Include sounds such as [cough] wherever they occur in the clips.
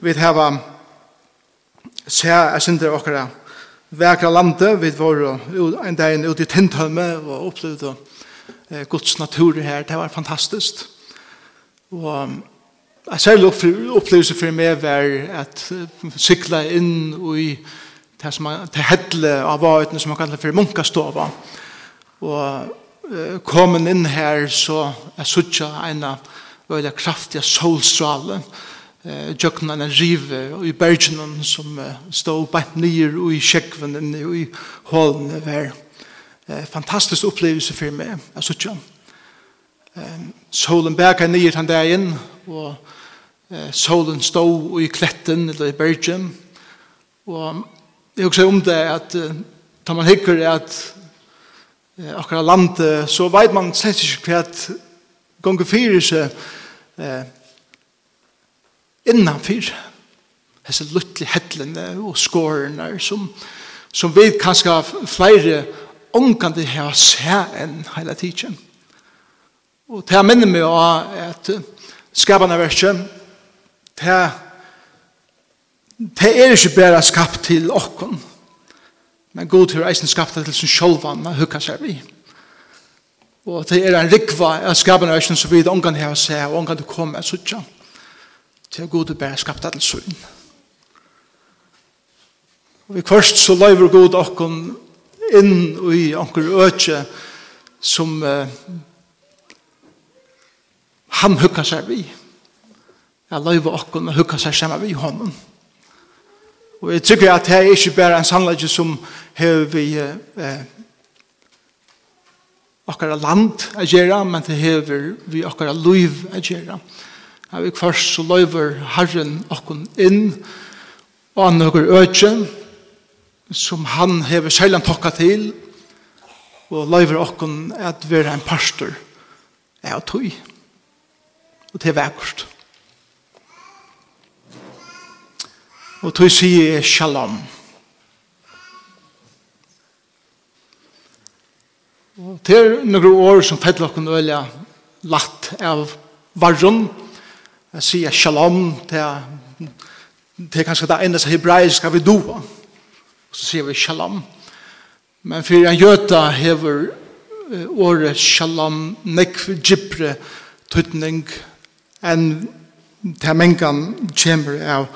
Vi har se jeg synder okkara vekra landet, vi var en dag ute i Tintholme og opplevde eh, Guds natur her, det var fantastisk. Og jeg særlig opplevelse for meg var at sykla inn i det som er hedle av vautene som man kallar for munkastova. Og uh, kom inn her så jeg sutja en av veldig kraftige solstralen, eh jökna en rive i bergen som uh, stod på nyer og i skjekven og i hålen var. Eh fantastisk upplevelse för mig alltså tjän ehm solen berga nyer han där in och eh, solen stod i kletten eller i bergen och det också om det att uh, tar man hickar att eh, akkurat land så vet man sett ikke hva at gonger eh, innanfyr hese luttli hettlene og skårene som, som vi kanskje flere ångkande her sett enn hele tiden. Og det minner meg av at skapene verset, det, det er ikke bare skapt til åkken, men god til reisen skapt til sin sjølvann, hukka seg vi. Og det er en rikva av skapene verset som vi ångkande har sett og ångkande kommer, så ikke til at Gud bare skapt alle søgn. Og vi først så løyver Gud okken inn i onker øtje som uh, han hukka seg vi. Jeg løyver okken og hukka seg sammen vi i hånden. Og jeg tykker at det er ikke bare en sannlegge som har vi uh, okkara land a gjera, men det hever vi okkara liv a gjera. Her vi kvart så løyver Herren okkun inn og anøkker økje som han hever sjællan tokka til og løyver okkun at vera en pastor er og tøy og til vekkert og tøy sier shalom og til noen år som fedler okkun øyla latt av varron Jeg sier shalom, til det er kanskje det enda som hebraisk vi do. Og så sier vi shalom. Men for en jøta hever året shalom, nekv, gypre, tøtning enn til mengan kjemmer av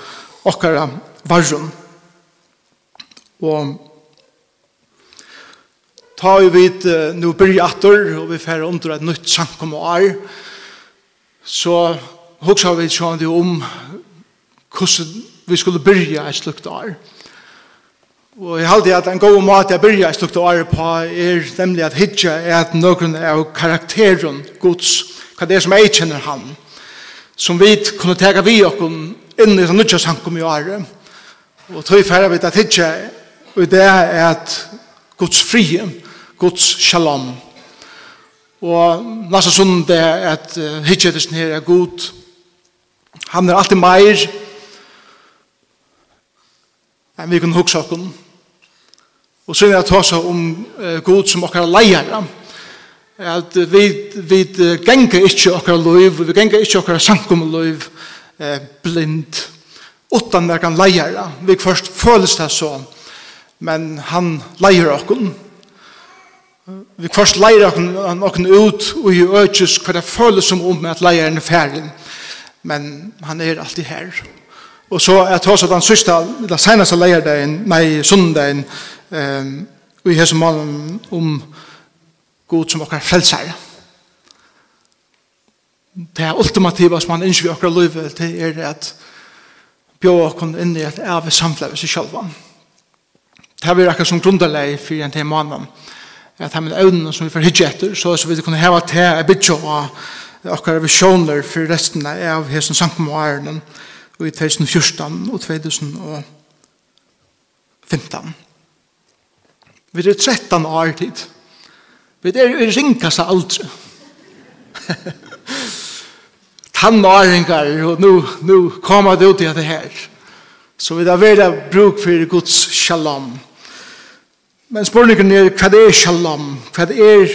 okkara varrum. Og ta vi vid nu byrjator og vi færre under et nytt sankom og ar, så hugsa vi við um kussu vi skulle byrja et slukt år. Og eg haldi at ein góð mat at byrja et slukt år på er nemlig at hitja er at noen av karakteren Guds, Kva det er som jeg kjenner han, som vi kunne tega vi okken inn i den sankum i året. Og tøy færre vi at hitja og det er at Guds frie, Guds shalom. Og nasa sundag er at hitja det her er god Han er alltid meir enn vi kunne hugsa okkur. Og så er det tåsa om uh, god som okkar leier. At vi, vi genga ikkje okkar loiv, vi genga ikkje okkar sankum loiv eh, blind, utan verkan leier. Vi først føles det så, men han leier okkur. Vi først leier okkur, okkur ut og i økjes hva det føles som om at leier er ferdig men han er alltid her. Og så er det også den sørste, den seneste leierdagen, nei, sundagen, um, og i hese målen om god som okkar frelsar. Det er ultimativa som han innskjer i okkar løyve, til er at bjør okkar inn i et evig samfleve seg sjálfa. Det er vi akkur som grunderleg for en til månen, at han er evnen som vi får hitje etter, så vi kunne heva til a bytja og akkar visjoner for resten av hesen sankum og i 2014 og 2015. Vi er 13 år tid. Vi er i ringkassa aldri. [laughs] Tannåringar, og nu, nu kommer det ut i det her. Så vi er veldig bruk for Guds shalom. Men spørningen er, hva er shalom? Hva er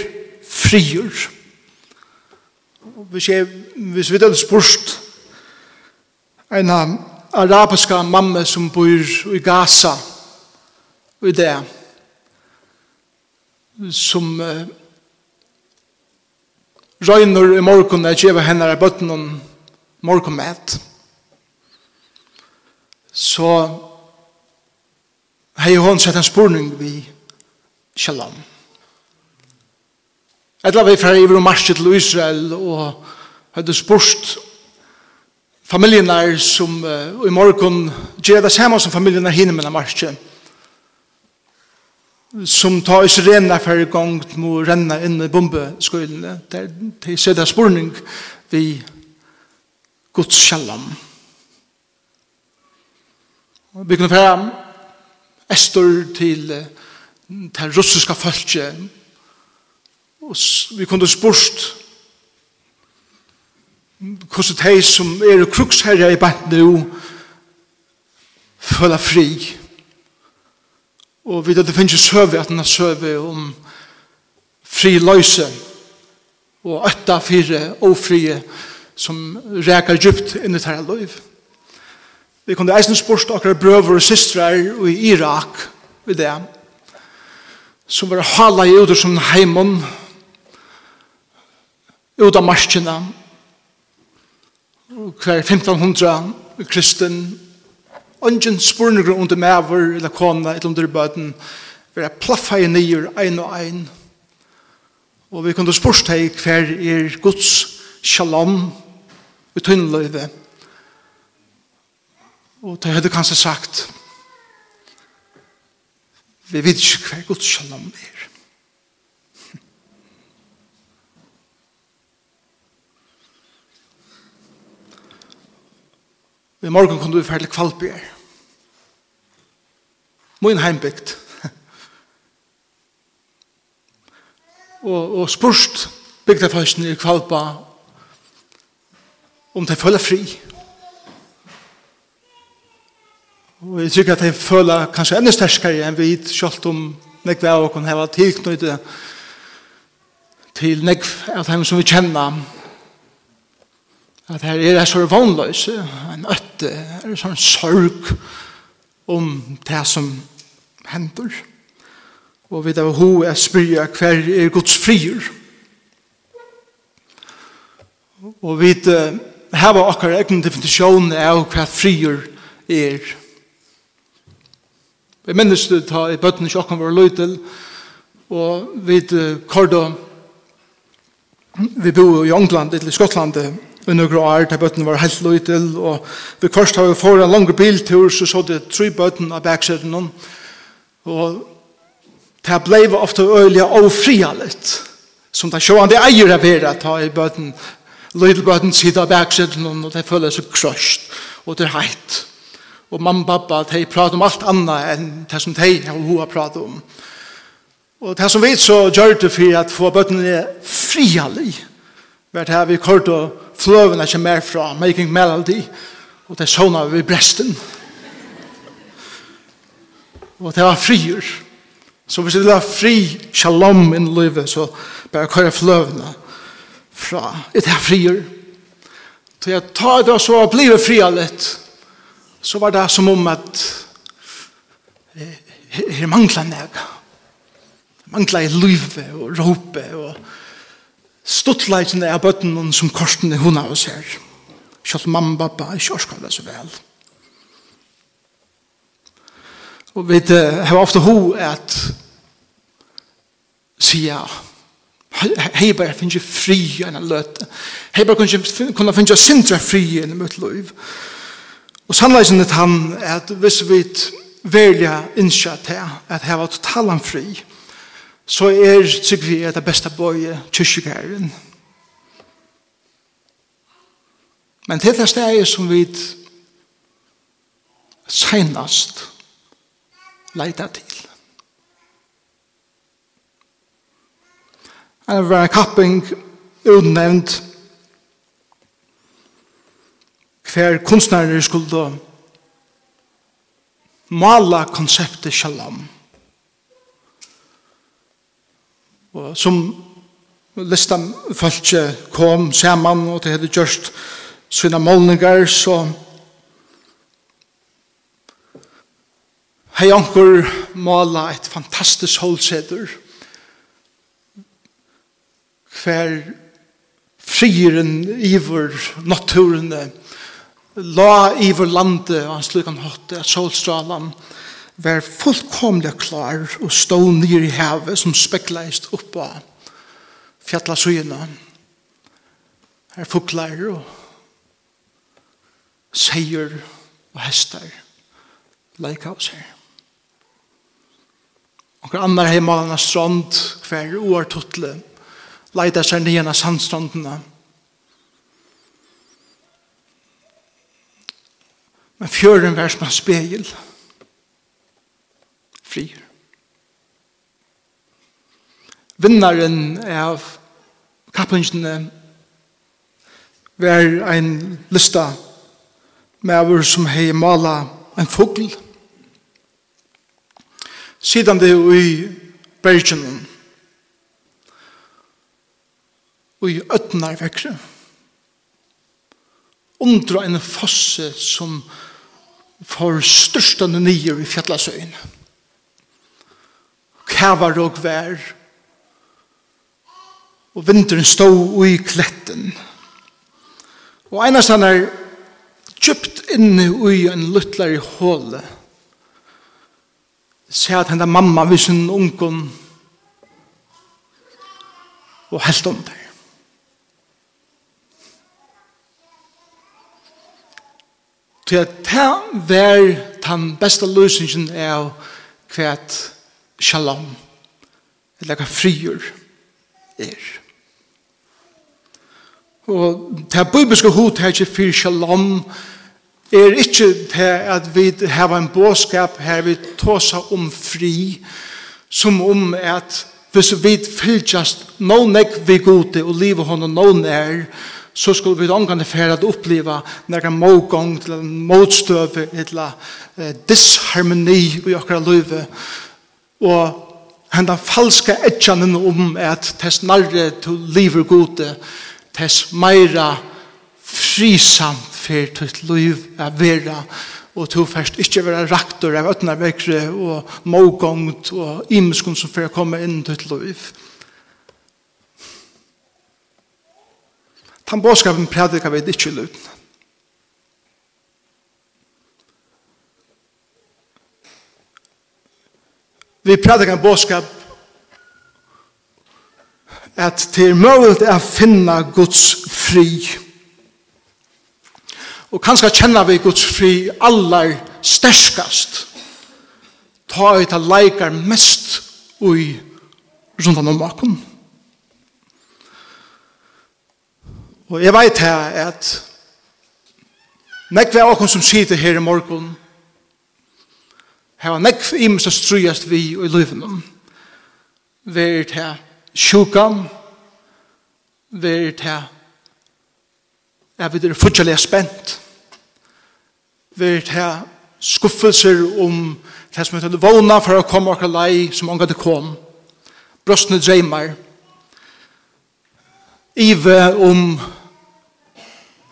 frigjør? hvis, jeg, hvis vi hadde spurt en arabiska mamma som bor i Gaza og i det som uh, røyner i morgen at gjør henne i bøtten om morgenmett så har hun sett en spurning vi shalom. Etla vi fra iver og marsje til Israel og hadde spurt familjenar som uh, i morgen gjør det samme som familjenar hinne med marsje som tar israelene for gang må renne inn i bombeskolene der de ser det spurning vi Guds shalom vi kunne fære Estor til uh, til russiska folket og vi kunne spørst hvordan de som er kruksherre i bant nå føler fri og vi det finnes søve at den har søve om fri løse og øtta fire ofrie som reker djupt inn i tæra løyv. vi kunne eisen spørst akkurat brøver og systrar i Irak ved det som var hala i uder som heimann ut av marskina, hver 1500 kristen, ungen spurninger under mever, eller kona, eller under bøten, vi er plaffa i nyer, ein og ein, og vi kunne spørst hei hver er Guds shalom i tunnløyve, og det hadde kanskje sagt, vi vet ikke hver Guds shalom er. I morgen kunne vi fære til Kvalbjer. Min heimbygd. [laughs] og, og spurst bygdafalsen i kvalpa om de føler fri. Og jeg tykker at de føler kanskje enda sterskere enn vi hit, selv om nekve av oss har tilknyttet til nekve av dem som vi kjenner at her er en sånn vannløse, en øtte, en sånn sorg om det som hender. Og vi tar ho er spyrja hver er Guds frier. Og vi hava akkurat egen definisjon av hva frier er. Vi minnes det ta i bøtten ikke okkar vår løytel, og vi korda vi bor i England, eller i Skottlandet, i noen år da bøtten var helt løytel, og vi først har vi fått en lang biltur, så så det tre bøtten av baksiden, og det ble ofte øyelig og frialet, som det sjående eier av vera, ta i bøtten, løytelbøtten sida av baksiden, og det føler seg krøst, og det er heit. Og mamma og pappa, de prater om alt annet enn det som de og hun har pratet om. Og det som vi så gjør det for at få bøttene frialig, vært her vi kort og fløvene ikke mer fra Making Melody, og det sånne vi bresten. Og det var frier. Så hvis det var fri shalom i livet, så bare kører fløvene fra et her frier. Så jeg tar det så og blir fria litt, så var det som om at her mangler jeg. Mangler i livet og rope og stuttleikene av bøttene som korten hun av oss her. Selv mamma og pappa er orsker det så vel. Og vi har ofte ho at sier hei bare finnes fri enn løte. Hei bare kunne finnes sintra fri enn mitt liv. Og sannleisen er han at hvis vi verlig innskjøtt til at hei var totalan fri, så er tykker vi er det beste bøye kyrkjegæren. Men til det stedet som vi senast leita til. Han var en kapping utnevnt hver kunstnere skulle mala konseptet shalom. Shalom og som lista folk kom saman og det hadde gjørst sina målningar så hei anker mala et fantastisk holdseder hver frieren iver naturen la iver landet og han slik han hatt at solstralan var fullkomlig klar og stod nyr i havet som spekleist oppa fjalla søyna Her fuklar og seier og hester leika oss her. Og annar heima av strand hver oar tuttle leida seg nyan av sandstrandene. Men fjøren var som en spegel. Og frier. Vinnaren av kapplingene var ein lista med over som hei mala en fugl. Sidan det i bergen og i Øtnar i undra en fosse som får størstande nyer i fjallasøyene kævar og vær, og vinteren stod i kletten. Og einast han er kjøpt inne i en luttler i hålet. Se at henne mamma vid sin ungen og helt om det. Til at det var den beste løsningen av hvert shalom, eller hva frigjør er. Og det bibelske hod er ikke for shalom, er ikke det at vi har en båskap her vi tåser om fri, som om at hvis vi fylltjast noen ek vi gode og livet hånden noen er, så skulle vi omgående fære at oppleva nærkere mågång til en motstøve, eller en disharmoni i akkurat livet, og henda falska etjanen om at tess narre to liver gode, tess meira frisamt fer tutt liv a vera, og to først ikke vera raktor av ötna vekre og mågångt og imskon som fer komme inn tutt liv. Tan båskapen prædikar vi ikkje lutna. vi prædikar en bådskap at det er mulig å finna Guds fri. Og kanskje kjenner vi Guds fri aller sterskast. Ta ut av leikar mest ui rundt om bakom. Og jeg vet her at nekve av akon som sitter her i morgon Her var nekv imes å strujast vi i livet løyven. Ver til sjukan, ver til jeg vet det er fortsatt spent, ver til skuffelser om det som heter vågna for å komme akkurat lei som omgå det kom, brøstene dreimer, ive om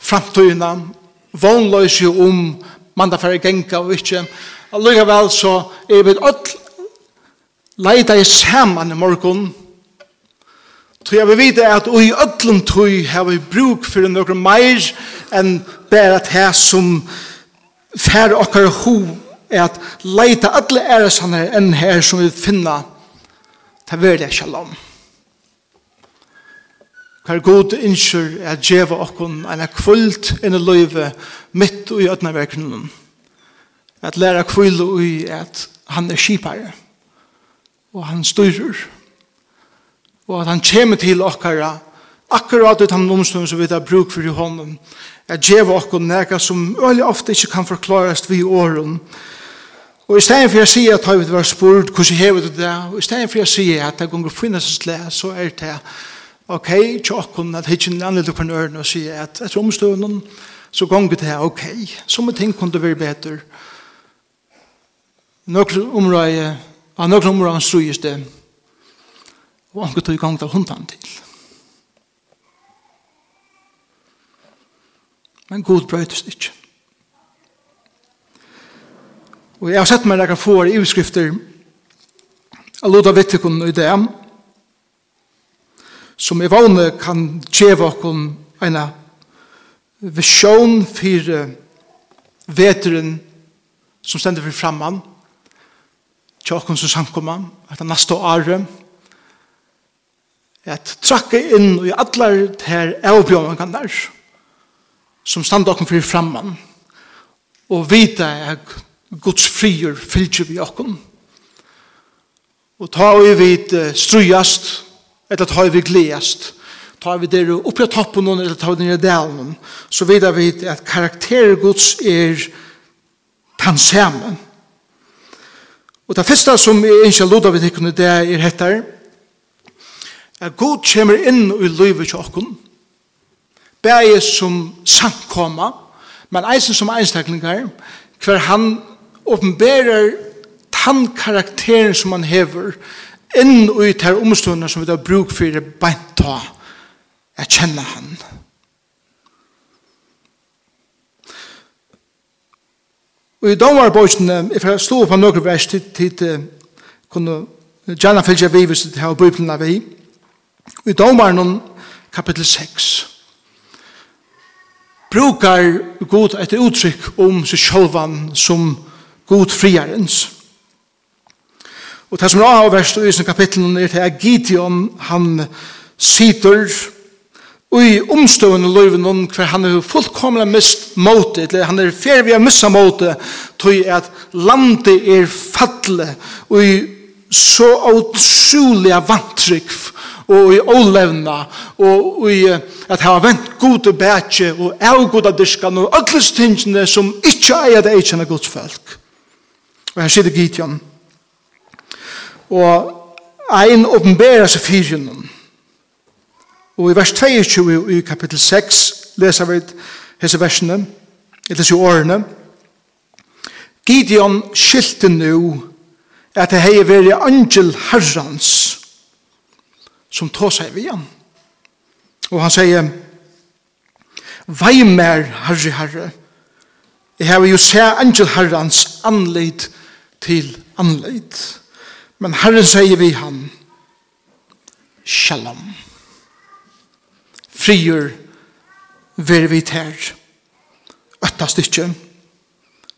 framtøyene, vågnløse om mandag for å genka og ikke, og Allikevel så er vi ødel leida i saman i morgon. Så jeg vil vite at i ødlom tøy har vi bruk for noe mer enn bare at her som fer okkar ho er at leita alle æresanne enn her som vi finna ta verda shalom. Hver god innskyr er at djeva okkon enn er kvult enn er løyve mitt i ødna at læra kvile i at han er skipare og han styrer og at han kommer til okkara akkurat ut han omstånd som vi har bruk for i hånden at djeva okkur nega som øyla ofte ikke kan forklarast vi i åren og i stedet for jeg sier at vi var spurt hvordan hever det og i stedet for jeg sier at det gonger finnes et slag så er det ok, tjokken at hittin andre dukvarnøren og sier at etter omstånden så gonger det ok, som ting kunne være bedre nokre område, av nokre område strues det, og anker tog gang til hundan til. Men god brøytes ikke. Og jeg har sett meg rekker få i utskrifter av Loda Vittikon i det, som i vane kan tjeva okon en visjon for veteren som stender for framman, tjokken som samkomma, etter neste år at trakke inn i alle her avbjørnene der, som standa okken fyrir framman, og vita at Guds frier fylgjer vi okken, og ta vi vid strujast, eller ta vi gledast, ta vi der oppi av toppen, eller ta vi nere delen, så vidar vi at karakter Guds er tansamen, Og det første som jeg ikke har lovet av tikkene, det er hettar, at Gud kommer inn i livet til okken, bæge som sankoma, men eisen som einstaklingar, hver han åpenberer tann karakteren som han hever, inn i ter omstående som vi har bruk for beinta, jeg kjenner han. Og i if jeg stod på noen vers til, til kunne gjerne følge vi hvis det har bøyblene av vi. I domar noen kapittel 6 brukar god et uttrykk om seg sjølvan som god friarens. Og det som er av verset i sin kapitlen er til at Gideon, han sitter i omstående løyven om hver han er fullkomlig mist måte, eller han er fer vi har missa måte, tog at landet er fattelig, og i så utrolig vantrykk, og i ålevna, og i at ha vent gode bætje, og av gode diskan, og alle stingene som ikke er det ikke er gods folk. Og her sitter Gideon. Og ein åpenberer seg noen Og i vers 22 i kapittel 6 leser vi hese versene, eller så årene. Gideon skilte nu at det hei veri angel herrans som tå seg vi han. Og han sier, Veimer, herre, herre, jeg har jo se angel herrans anleit til anleit. Men herre sier vi han, Shalom. Shalom frier ver vi ter øttast ikkje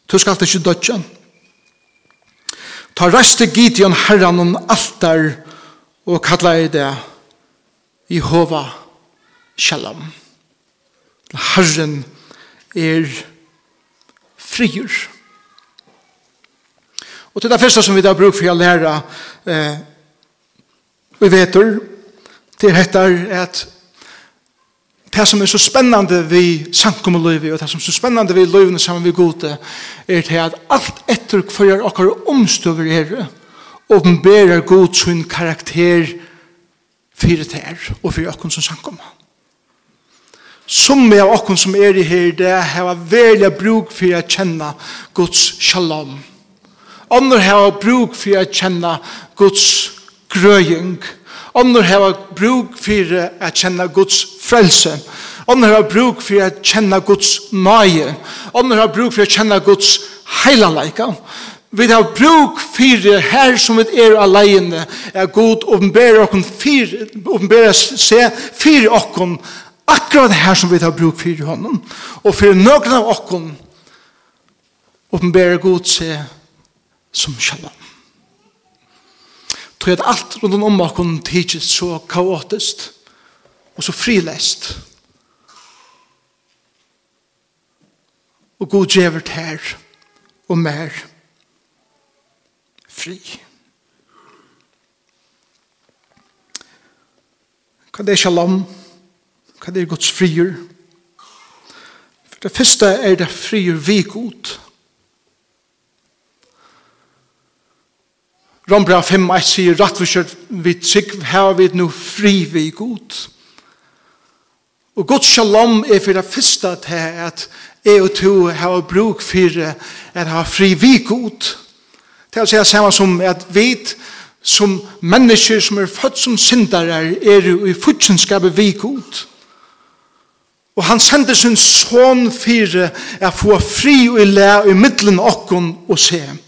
du skal ikke dødja ta røste Gideon herran om altar og kalla i det Jehova Shalom. Herren er frier og til det første som vi da bruk for å lære eh, vi vetur til hettar at det som er så spennende vi samkommer og det som er så spennende vi løyvene sammen vi gode, er det at alt etter hver okkar omstøver er, åpenberer god sin karakter fyrir tær og fyrir okkar som sankum Som av okkar som er i her, det har velja bruk for å kjenne Guds shalom. Andre har bruk for å kjenne Guds grøying, Ånder har bruk for å kjenne Guds frelse. Ånder har bruk for å kjenne Guds nøye. Ånder har bruk for å kjenne Guds heilaleika. Vi har bruk for her som vi er alene, er god åpenbære okken fire, åpenbære se fire okken, akkurat her som vi har bruk for honom. Og for noen av okken, åpenbære god se som shalom. Tog at alt rundt om okken tidsis så kaotisk og så frilest. Og god djevert her og mer fri. Hva det er shalom? Hva det er gods frier? For det første er det frier vi god. Rombra 5, 1 sier, Rattviskjørt vi trygg her vi nu fri vi god. Og god shalom er for det første til at jeg og to har bruk for at ha fri vi god. Det er å si det samme som at vi som mennesker som er født som syndere er jo i futsenskapet vi god. Og han sender sin son for å få fri og i læ i middelen okken og se. Og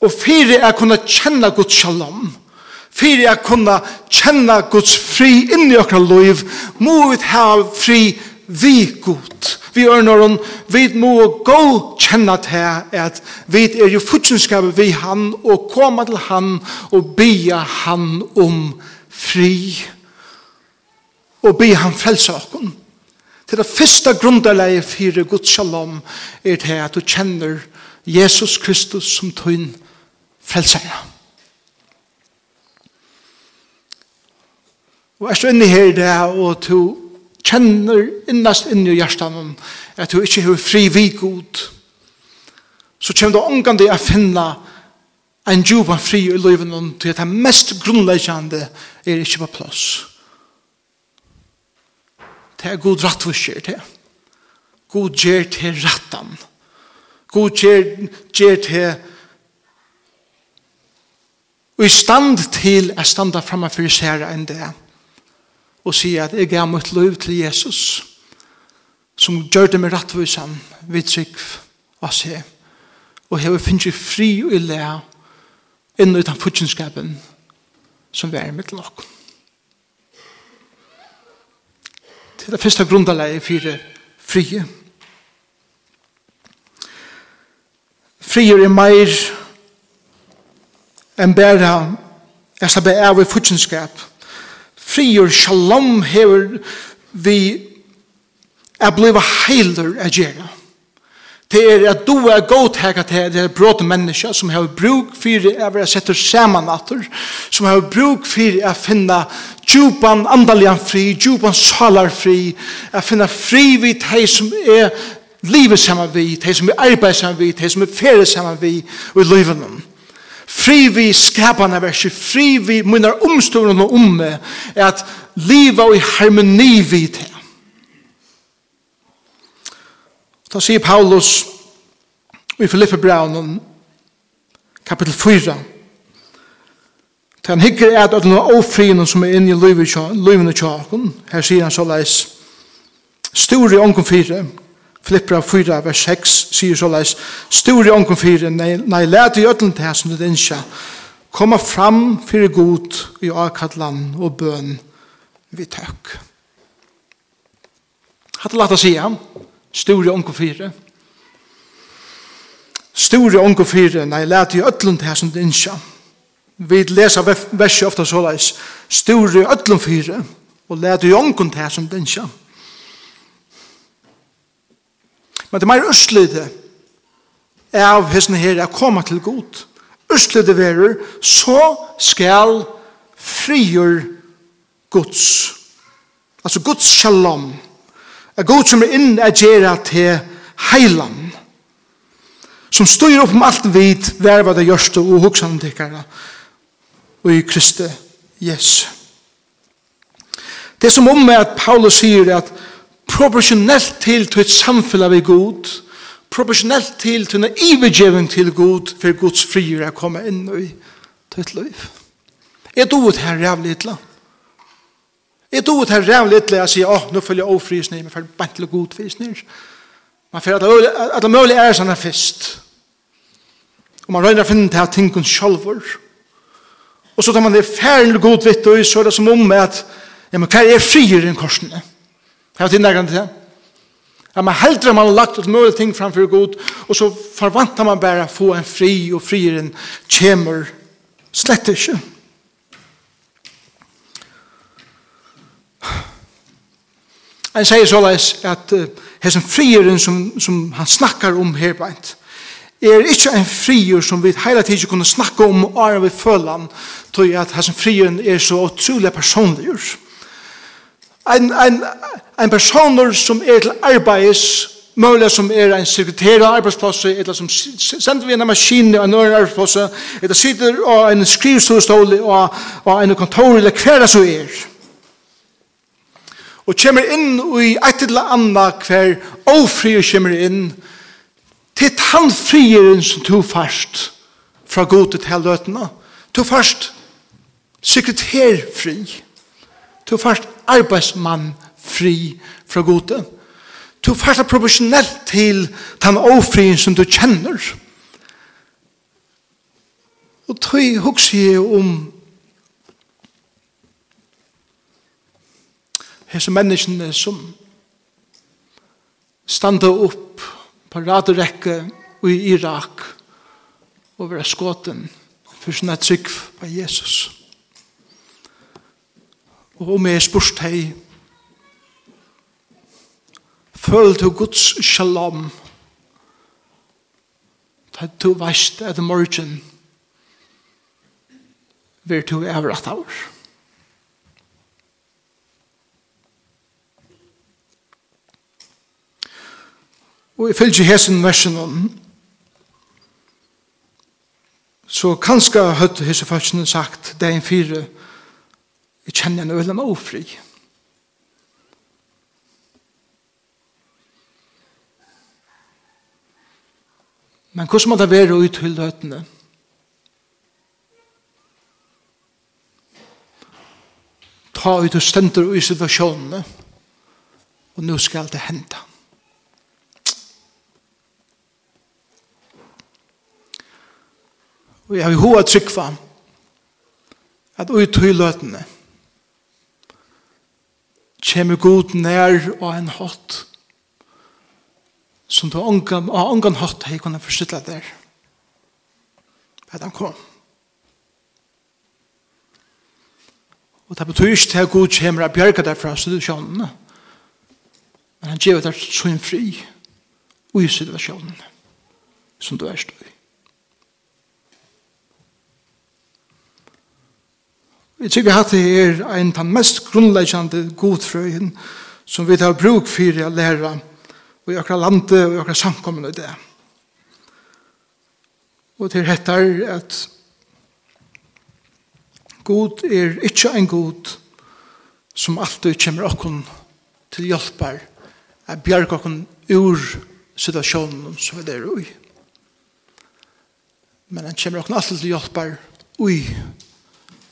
Og fyrir er kunna kjenna Guds shalom. Fyrir er kunna kjenna Guds fri inn i okra loiv. Må vi ha fri vi god. Vi ørnar vi må gå kjenna til at vi er jo futsinskapet vi han og koma til han og bia han om fri og be han frelse okken. Til det første grunderleie for Guds shalom er til at du kjenner Jesus Kristus som tøyn frelsere. Og er står inne her i det, og du kjenner innast inne i hjertan at du ikke har fri vi god, så kommer du omgående å finne en jobb av fri i livet til at det mest grunnleggende er ikke på plass. Det er god rett for skjer til. God gjør til rattan. God gjør til og i stand til å standa framme for særa enn det. Og si at jeg gav mitt liv til Jesus som gjør det med rattvisan vid trygg og se, og jeg finner fri og ille inn utan futtjenskapen som vi er mitt nok til det første grunnleie for frie Frier er meir enn bæra jeg slipper av i futsinskap. Frier shalom hever vi er bliva heiler a gjerra. Det er at du er godt hega til det er bråte menneska som har bruk for å være sett saman atter, som har bruk for å finne djupan andalian fri, djupan salar fri, å finne fri vid de som er livet saman vid, de som er arbeid saman vid, de som er ferie saman vid, og i livet noen fri vi skapande verset, fri vi munnar omstående og omme, er at livet i harmoni vi til. Da sier Paulus i Filippe Braun kapitel 4, Da han hikker er at noen er ofrien som er inne i løyvene tjaken, Her sier han så leis. Stor i ånken fire, Filippra 4, vers 6, sier så leis, Stor i ånken 4, nei, nei let i ødelen til som det innskja, komma fram fyrir god i avkallan og bøn vi tøkk. Hatt det lagt å si sige, Stor i ånken 4, Stor i ånken 4, nei let i ødelen til som det innskja. Vi leser verset ofta så leis, Stor i ødelen 4, og let i ånken til som det innskja. Men det er mer østlide av hesten her er koma til god. Østlide verer, så skal frigjør Guds. Altså Guds shalom. Er god som er inn er gjerra til heilan. Som styr opp om alt vid verva det gjørste og hoksan tikkara og i Kristi Jesu. Det som om er at Paulus sier at proportionellt til til et samfunn vi god, proportionellt til til en ivergjeving til god, for Guds frier er kommet inn i ditt liv. Er du ut her rævlig etla? Er du ut her rævlig etla jeg sier, åh, nå følger jeg ofrisning, men for bare til god frisning. Man får at det mulig er sånn fest. Og man røyner å finne til at tingene sjolver. Og så tar man det færlig god vitt, og så er det som om at, ja, men hva er frier i korsene? Ja Har du nærkant til det? Ja, man heldre man har lagt ut mulig ting framfor god, og så forvantar man bare å få en fri, og frieren kommer slett ikke. Han sier såleis at uh, hessen frieren som, som han snakkar om her beint, er ikke en frier som vi hele tiden kunne snakke om og er vi føler til at hessen frieren er så utrolig personlig. En, en, en person som er til arbeids, mulig som er en sekretær av arbeidsplass, eller som sender vi en maskin av en øren arbeidsplass, eller sitter av en skrivstål og, og en kontor, eller hver det så er. Og kommer inn i et eller annet hver ofri og kommer inn til han frieren som tog fast fra godet til løtene. Tog først sekretærfri. Tog fast arbeidsmann fri fra gode. Du fasta proportionellt til den ofrien som du kjenner. Og tøy hugsi jeg om hese menneskene som standa opp på raderekke i Irak og vera skåten for sånne trygg på Jesus. Og om jeg spørst hei Føl til Guds shalom. Ta du veist at morgen vil du ever at oss. Og i fylgje hesen versen om så kanskje høyde hese falskene sagt det er en fire jeg kjenner en øyne ofri. Men hvordan må det være ut til løtene? Ta ut og stender i situasjonene. Og nå skal det hende. Og jeg har hoa trykva at ut til løtene kommer god nær og en hatt som du ångan, og ångan hatt hei kunne forstille der. At han kom. Og det betyr ikke til at Gud kommer og bjerger deg fra situasjonen. Men han gjør deg så en fri i situasjonen som du er stå i. Jeg tykker at det er en av den mest grunnleggende godfrøyen som vi tar bruk for å lære om og i akkurat landet og i akkurat samkommende det. Og til dette er at God er ikke en God som alltid kommer okkur til hjelper er bjerg okkur ur situasjonen som vi er i. Men han kommer okkur alltid til hjelper ui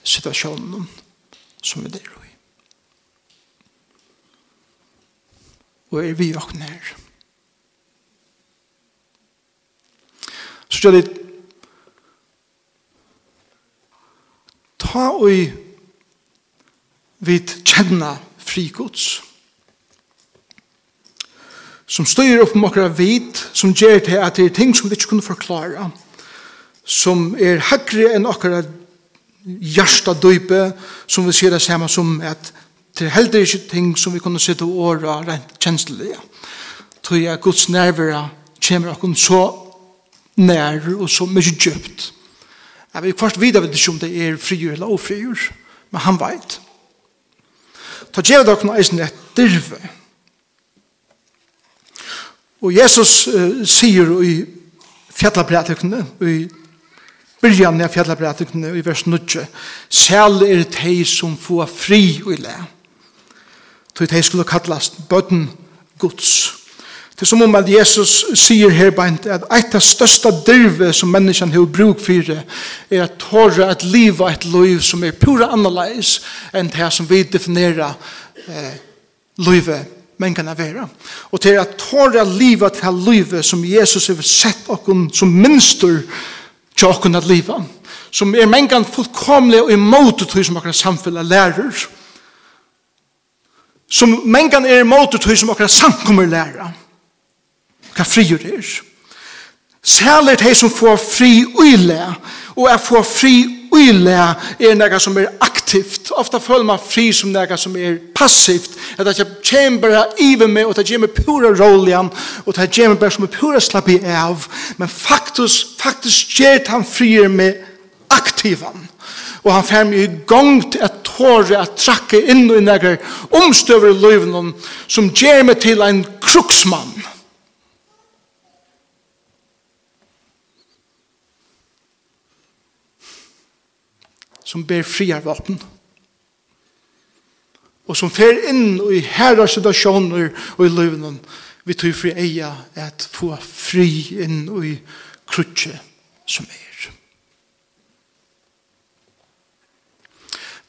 situasjonen som vi er i. Og er vi okkur her. Så skal det, ta og vid kjenna frikots, som styrer opp med okra vid, som gjør til at det er ting som vi ikke kunne forklare, som er høyre enn okra hjärsta døype, som vi ser det samme som at det er heller ikke ting som vi kunne sitte og åra rent kjenslige. tror jeg Guds nervera kommer okkur så nær og så mye djupt. Jeg vet først videre vet ikke om det er frigjør eller ofrigjør, men han vet. Ta djevet dere noe eisen et dirve. Og Jesus uh, sier i fjallabrætikene, i byrjan av fjallabrætikene, i vers 9, Sel er tei som får fri og i le. Tog tei skulle kallast bøtten Guds. Det er som om at Jesus sier her beint at eit av største dyrve som menneskene har bruk for er at tåre at liva et liv som er pura annerledes enn det som vi definerer eh, livet men kan være. Og til at tåre at liva til livet som Jesus har sett okken som minster til okken at livet som er mengan fullkomlig og imot det som okker samfunnet lærer som mengan er imot det som okker samkommer lærer hva frigjør er. Særlig de som får fri uile, og er får fri uile er noe som er aktivt. Ofta føler man fri som noe som er passivt, at det kommer bare iver med, og det kommer pura roljan, og det kommer bare som er pura slapp i av, men faktisk, faktisk gjør han frier med aktivan. Og han fer meg i gang til at tåre at trakke inn i noen omstøver i løyven som gjør meg til en kruksmann som ber friarvapen. Og som fer inn i herra situasjoner og i løvnen vi tog fri eia at få fri inn i krutje som er.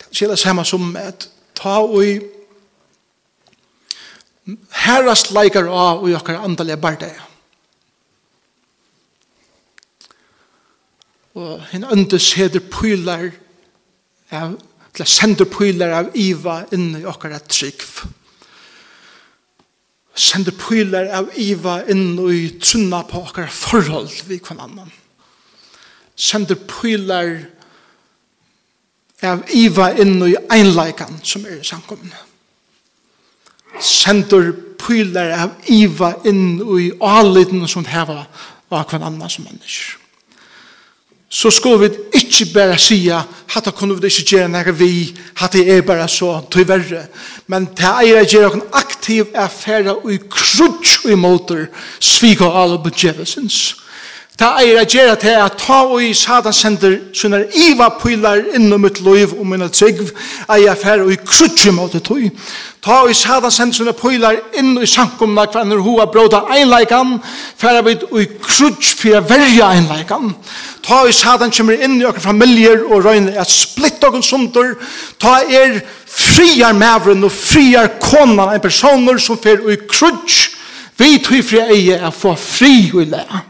Det er det samme som at ta og i herrast leikar av og i okkar andalega bardeia. Og hinn øndes heder pylar av, til senderpyler av iva inn i okkara trygg. Senderpyler av iva inn i trunna på okkara forhold vi kvann annan. Senderpyler av iva inn i einleikan som er i samkomne. Senderpyler av iva inn i aliden som heva av kvann annan som mennesker så skulle vi ikke bare si at det kunne vi ikke gjøre når vi at det er bare så til verre. men det er å gjøre en aktiv affære og i krutsk i måter svik og alle budgetelsens Det er å gjøre til at ta og i Satan sender sånne iva pylar innom mitt liv og minne trygg er jeg færre og i krutsi måte tog. Ta og i Satan sender sånne pylar inn i sankumna hverandre hoa bråda einleikan færre vid og i krutsi fyrir verja einleikan. Ta og i Satan kommer inn i okre familjer og røyne at splitt okre sundur. Ta er friar mavren og friar konan en personer som fyrir og i krutsi vi tog fri eie er få fri og lea.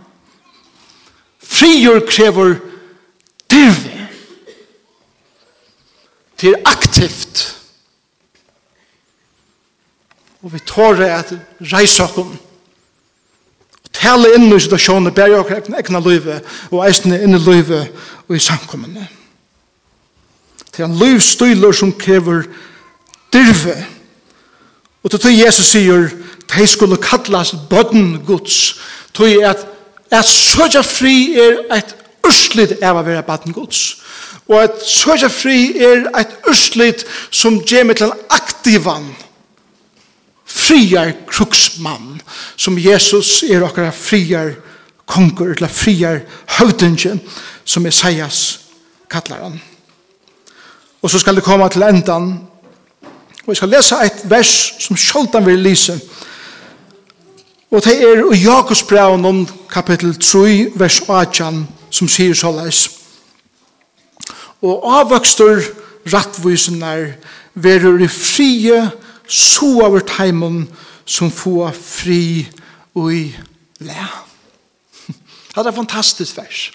Frigjør krever dyrve. Det er aktivt. Og vi tårer at reise oss tale inn i situasjonen, bære oss egna løyve, og eisne inn i løyve og i samkommende. Det er en løyvstøyler som krever dyrve. Og til tog Jesus sier, de skulle kallas bøtten gods, tog er at at sødja fri er et urslit av å være baden gods. Og at sødja fri er et urslit som gjør meg til en aktivan friar kruksmann som Jesus er okkara friar konkur eller friar høvdingen som Esaias kallar han. Og så skal det komme til endan og jeg skal lese et vers som sjoldan vil lise og Og det [laughs] er i Jakobsbraun om kapittel 3, vers 18, som sier så leis. Og avvøkster rattvisenar verur i frie så over teimen som få fri og i le. Det er fantastisk vers.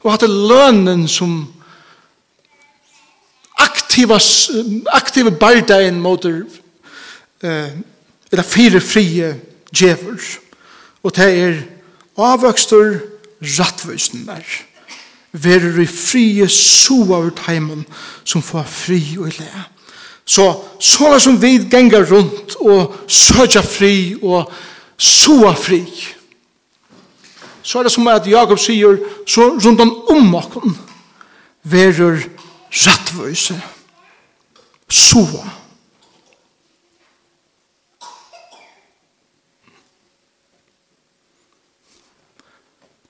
Og at det lønnen som aktiva aktiva bardein mot eh eller fire frie djever, og det er avvøkster rattvøysen der. Verer i frie soa ur teimen som får fri og le. Så sånn som vi ganger rundt og søkja fri og soa fri. Så er det som at Jakob sier, så rundt om okken verur rattvøyse soa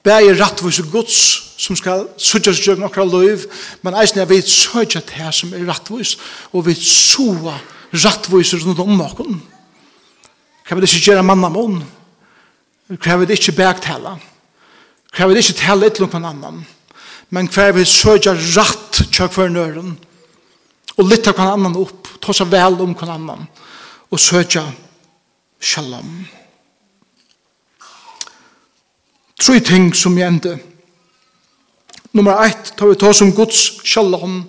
bæði rattvis og gods som skal søtja seg jøgn nokra løyv, men eisne vi søtja til her som er rattvis, og vi soa rattvis rundt om okken. Kan vi ikke gjøre manna mån? Kan vi ikke bægtala? Kan vi ikke tale et lukk annan? Men hver vi søtja ratt tjøk for nøren, og lytta kan annan opp, ta seg vel om kan annan, og søtja shalom. Shalom tre ting som jeg gjende. Nummer ett, tar vi ta som Guds shalom,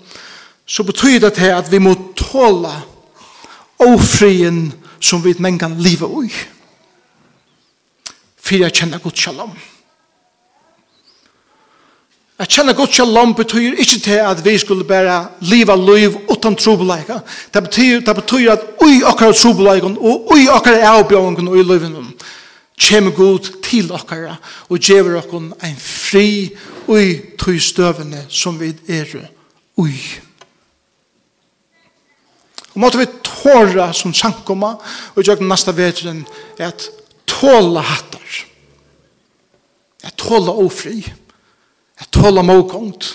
så betyr det til at vi må tåle ofrien som vi men kan leve i. For jeg kjenner Guds shalom. Jeg kjenner Guds shalom betyr ikke til at vi skulle bare leve liv uten trobeleika. Det betyr, det betyr at ui akkurat trobeleikon og ui akkurat avbjøringen og i livet kommer god til okkara og gjever okkon ein fri ui tøy støvene som vi er ui. Og måtte vi tåra som sankoma og gjør nasta vetren at tåla hattar. At tåla ofri at tåla mågångt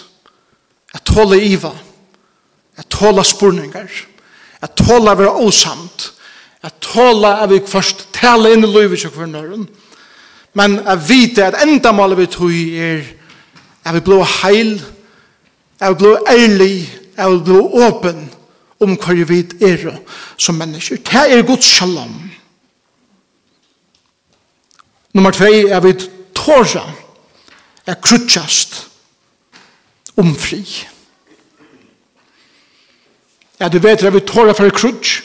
at tåla iva at tåla spurningar. At tåla vera osamt at tåla av vi først tala inn i livet til kvinneren, men at vite at enda målet vi tog er at vi blå heil, at vi blå ærlig, at vi blå åpen om hva vi vet er som mennesker. Det er Guds shalom. Nummer tvei er vi tåra er krutsjast om fri. Er du vet at vi tåra for krutsj,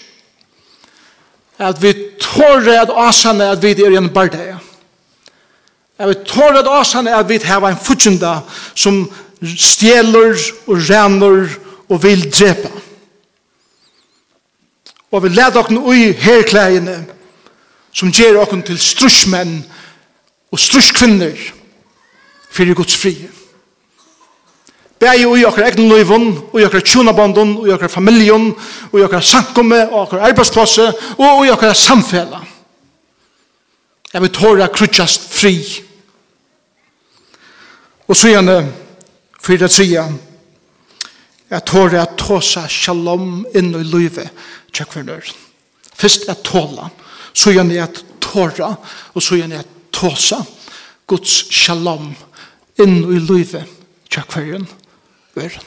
at vi tårer at asane at vi er i en bardeie. At vi tårer at asane at vi har en futsjenda som stjeler og renner og vil drepa. Og vi leder okken ui herklægene som gjør okken til strusmenn og struskvinner fyrir Guds frihet. Bæði og i okkar egnu nøyvun, og i okkar tjunabondun, og i okkar familjun, og i okkar sankumme, og okkar arbeidsplosse, og i okkar samfela. Jeg vil tåra krutjast fri. Og så gjerne, fyrir det tria, jeg tåra at tåsa shalom inn i løyve, tjekk for nør. Fyrst at tåla, så gjerne at tåra, og så gjerne at tåsa, Guds shalom inn i løyve, tjekk for nør øren.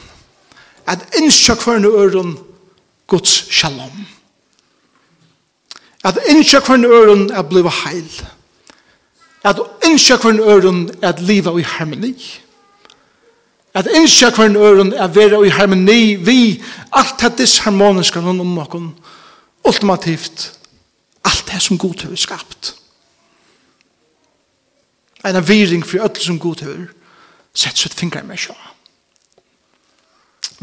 At innskja kvarne øren Guds shalom. At innskja kvarne øren er bliva heil. At innskja kvarne øren er liva i harmoni. At innskja kvarne øren er vera i harmoni vi alt det disharmoniska noen om noen ultimativt alt det som god har skapt. En avviring for alt som god har sett sitt fingre med sjåa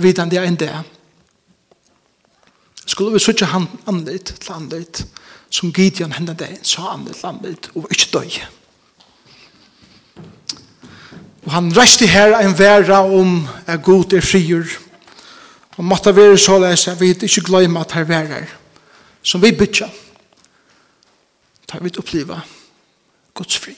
vidan det enn det. Skulle vi søtja han anleit til anleit, som Gideon hendan det, sa anleit til anleit, og ikke døy. Og han reiste her en vera om er god er frier, og måtte være så løs at vi ikke gløyma at her verar, som vi bytja, tar vi oppliva Guds fri.